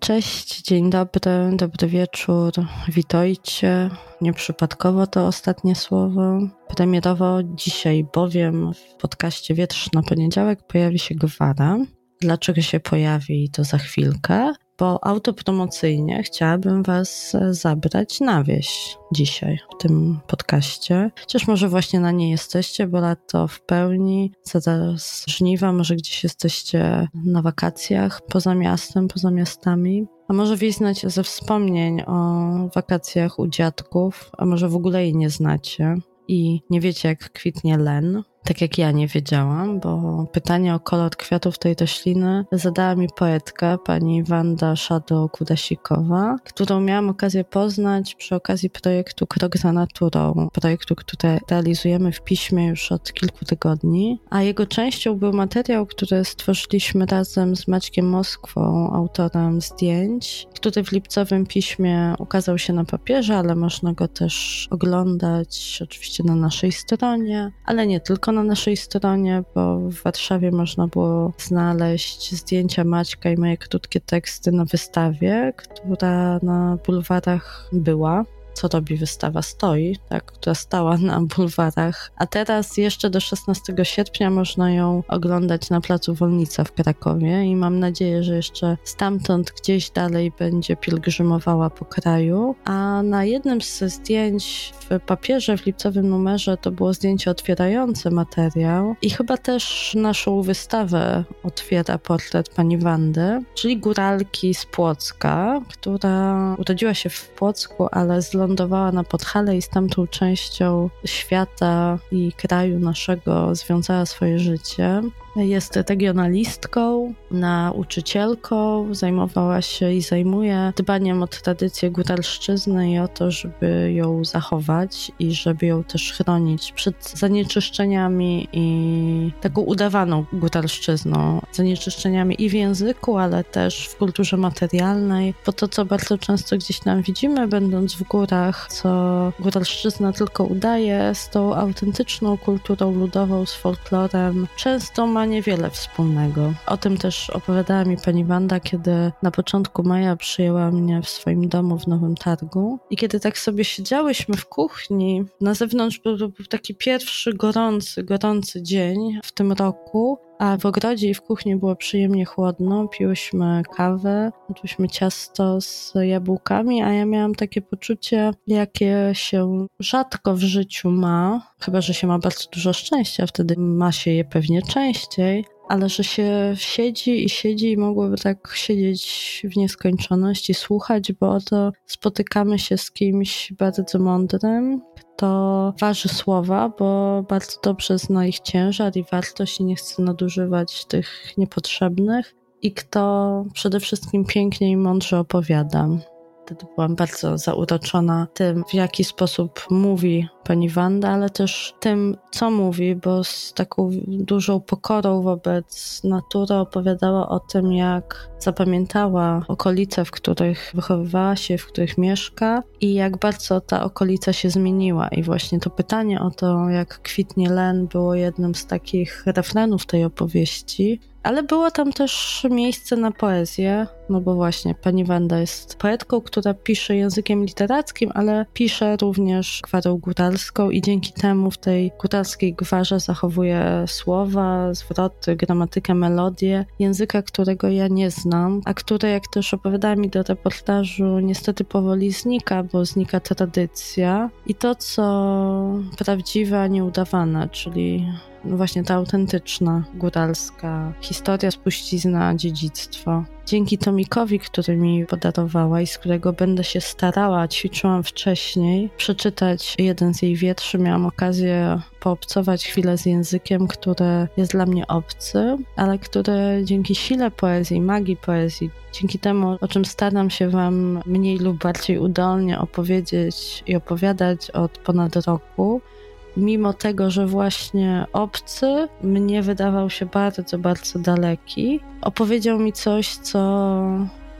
Cześć, dzień dobry, dobry wieczór, witajcie. Nieprzypadkowo to ostatnie słowo. Premierowo dzisiaj bowiem w podcaście Wietrz na poniedziałek pojawi się gwara. Dlaczego się pojawi, to za chwilkę bo autopromocyjnie chciałabym Was zabrać na wieś dzisiaj w tym podcaście. Chociaż może właśnie na nie jesteście, bo lato w pełni, zaraz żniwa, może gdzieś jesteście na wakacjach poza miastem, poza miastami. A może znacie ze wspomnień o wakacjach u dziadków, a może w ogóle jej nie znacie i nie wiecie jak kwitnie len tak jak ja nie wiedziałam, bo pytanie o kolor kwiatów tej rośliny zadała mi poetka, pani Wanda Szado-Kudasikowa, którą miałam okazję poznać przy okazji projektu Krok za naturą, projektu, który realizujemy w piśmie już od kilku tygodni, a jego częścią był materiał, który stworzyliśmy razem z Maćkiem Moskwą, autorem zdjęć, który w lipcowym piśmie ukazał się na papierze, ale można go też oglądać oczywiście na naszej stronie, ale nie tylko na naszej stronie, bo w Warszawie można było znaleźć zdjęcia Maćka i moje krótkie teksty na wystawie, która na bulwarach była co robi wystawa Stoi, tak, która stała na bulwarach, a teraz jeszcze do 16 sierpnia można ją oglądać na Placu Wolnica w Krakowie i mam nadzieję, że jeszcze stamtąd gdzieś dalej będzie pielgrzymowała po kraju, a na jednym z zdjęć w papierze w lipcowym numerze to było zdjęcie otwierające materiał i chyba też naszą wystawę otwiera portret pani Wandy, czyli góralki z Płocka, która urodziła się w Płocku, ale z wylądowała na Podhale i z tamtą częścią świata i kraju naszego związała swoje życie. Jest regionalistką, nauczycielką, zajmowała się i zajmuje dbaniem o tradycję góralszczyzny i o to, żeby ją zachować i żeby ją też chronić przed zanieczyszczeniami i taką udawaną góralszczyzną. Zanieczyszczeniami i w języku, ale też w kulturze materialnej, bo to, co bardzo często gdzieś tam widzimy, będąc w górach, co góralszczyzna tylko udaje, z tą autentyczną kulturą ludową, z folklorem, często ma niewiele wspólnego. O tym też opowiadała mi pani Wanda, kiedy na początku maja przyjęła mnie w swoim domu w Nowym Targu. I kiedy tak sobie siedziałyśmy w kuchni, na zewnątrz był, był taki pierwszy gorący, gorący dzień w tym roku, a w ogrodzie i w kuchni było przyjemnie chłodno. Piłyśmy kawę, jadłyśmy ciasto z jabłkami, a ja miałam takie poczucie, jakie się rzadko w życiu ma, chyba że się ma bardzo dużo szczęścia, wtedy ma się je pewnie częściej, ale że się siedzi i siedzi i mogłoby tak siedzieć w nieskończoność i słuchać, bo oto spotykamy się z kimś bardzo mądrym, kto waży słowa, bo bardzo dobrze zna ich ciężar i wartość i nie chce nadużywać tych niepotrzebnych i kto przede wszystkim pięknie i mądrze opowiada. Wtedy byłam bardzo zauroczona tym, w jaki sposób mówi pani Wanda, ale też tym, co mówi, bo z taką dużą pokorą wobec natury opowiadała o tym, jak zapamiętała okolice, w których wychowywała się, w których mieszka i jak bardzo ta okolica się zmieniła. I właśnie to pytanie o to, jak kwitnie len, było jednym z takich refrenów tej opowieści. Ale było tam też miejsce na poezję, no bo właśnie pani Wanda jest poetką, która pisze językiem literackim, ale pisze również gwarą góralską i dzięki temu w tej góralskiej gwarze zachowuje słowa, zwroty, gramatykę, melodię, języka, którego ja nie znam, a które, jak też opowiadała mi do reportażu, niestety powoli znika, bo znika tradycja i to, co prawdziwe, a nieudawane, czyli no właśnie ta autentyczna, góralska historia, spuścizna, dziedzictwo. Dzięki tomikowi, który mi podarowała i z którego będę się starała, ćwiczyłam wcześniej, przeczytać jeden z jej wierszy. Miałam okazję poobcować chwilę z językiem, który jest dla mnie obcy, ale który dzięki sile poezji, magii poezji, dzięki temu, o czym staram się Wam mniej lub bardziej udolnie opowiedzieć i opowiadać od ponad roku, mimo tego, że właśnie obcy mnie wydawał się bardzo, bardzo daleki, opowiedział mi coś, co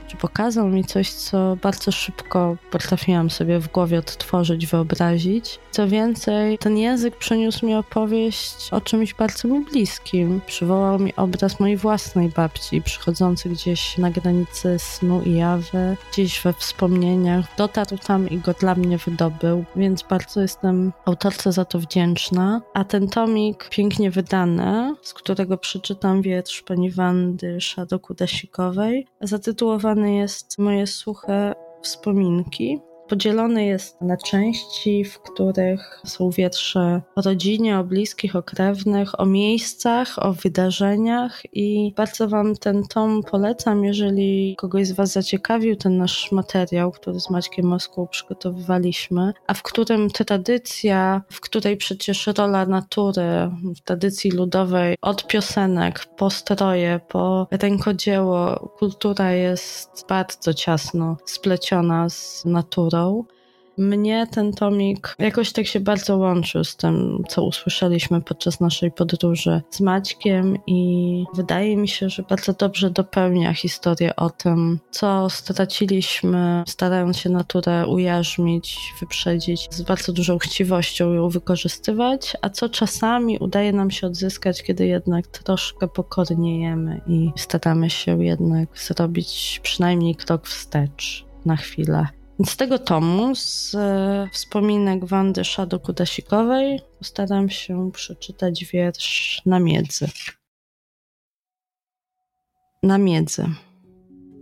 czy pokazał mi coś, co bardzo szybko potrafiłam sobie w głowie odtworzyć, wyobrazić. Co więcej, ten język przyniósł mi opowieść o czymś bardzo mi bliskim. Przywołał mi obraz mojej własnej babci, przychodzący gdzieś na granicy snu i jawy, gdzieś we wspomnieniach. Dotarł tam i go dla mnie wydobył, więc bardzo jestem autorce za to wdzięczna. A ten tomik pięknie wydany, z którego przeczytam wiersz pani Wandy Szadokudasikowej, zatytułowany jest moje suche wspominki podzielony jest na części, w których są wiersze o rodzinie, o bliskich, o krewnych, o miejscach, o wydarzeniach. I bardzo Wam ten tom polecam, jeżeli kogoś z Was zaciekawił ten nasz materiał, który z Maćkiem Moską przygotowywaliśmy, a w którym tradycja, w której przecież rola natury w tradycji ludowej od piosenek po stroje, po rękodzieło, kultura jest bardzo ciasno spleciona z naturą mnie ten tomik jakoś tak się bardzo łączył z tym, co usłyszeliśmy podczas naszej podróży z Maćkiem i wydaje mi się, że bardzo dobrze dopełnia historię o tym, co straciliśmy, starając się naturę ujarzmić, wyprzedzić, z bardzo dużą chciwością ją wykorzystywać, a co czasami udaje nam się odzyskać, kiedy jednak troszkę pokorniejemy i staramy się jednak zrobić przynajmniej krok wstecz na chwilę. Z tego tomu, z e, wspominek Wandy Szado-Kudasikowej, postaram się przeczytać wiersz na miedzy. Na miedzy.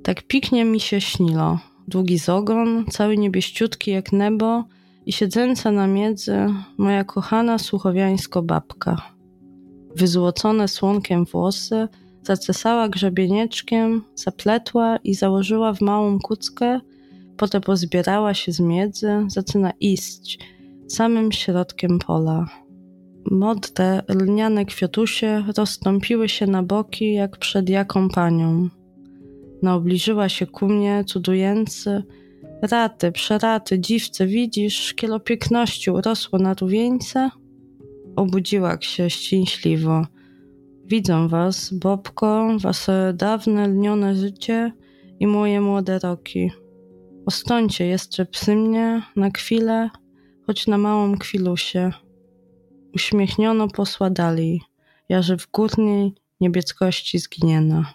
Tak piknie mi się śniło. Długi zogon, cały niebieściutki jak niebo i siedząca na miedzy moja kochana słuchowiańsko babka. Wyzłocone słonkiem włosy, zacesała grzebienieczkiem, zapletła i założyła w małą kuckę Potem pozbierała się z miedzy, zaczyna iść samym środkiem pola. Modre, lniane kwiatusie rozstąpiły się na boki jak przed jaką panią. Naobliżyła się ku mnie, cudujący. Raty, przeraty, dziwce, widzisz, kielo piękności urosło na rówieńce? Obudziła się szczęśliwo. Widzę was, Bobko, wasze dawne, lnione życie i moje młode roki. Ostońcie jeszcze psy mnie na chwilę, choć na małą chwilusie. Uśmiechniono posła dalej, jarzy w górnej niebieskości zginiena.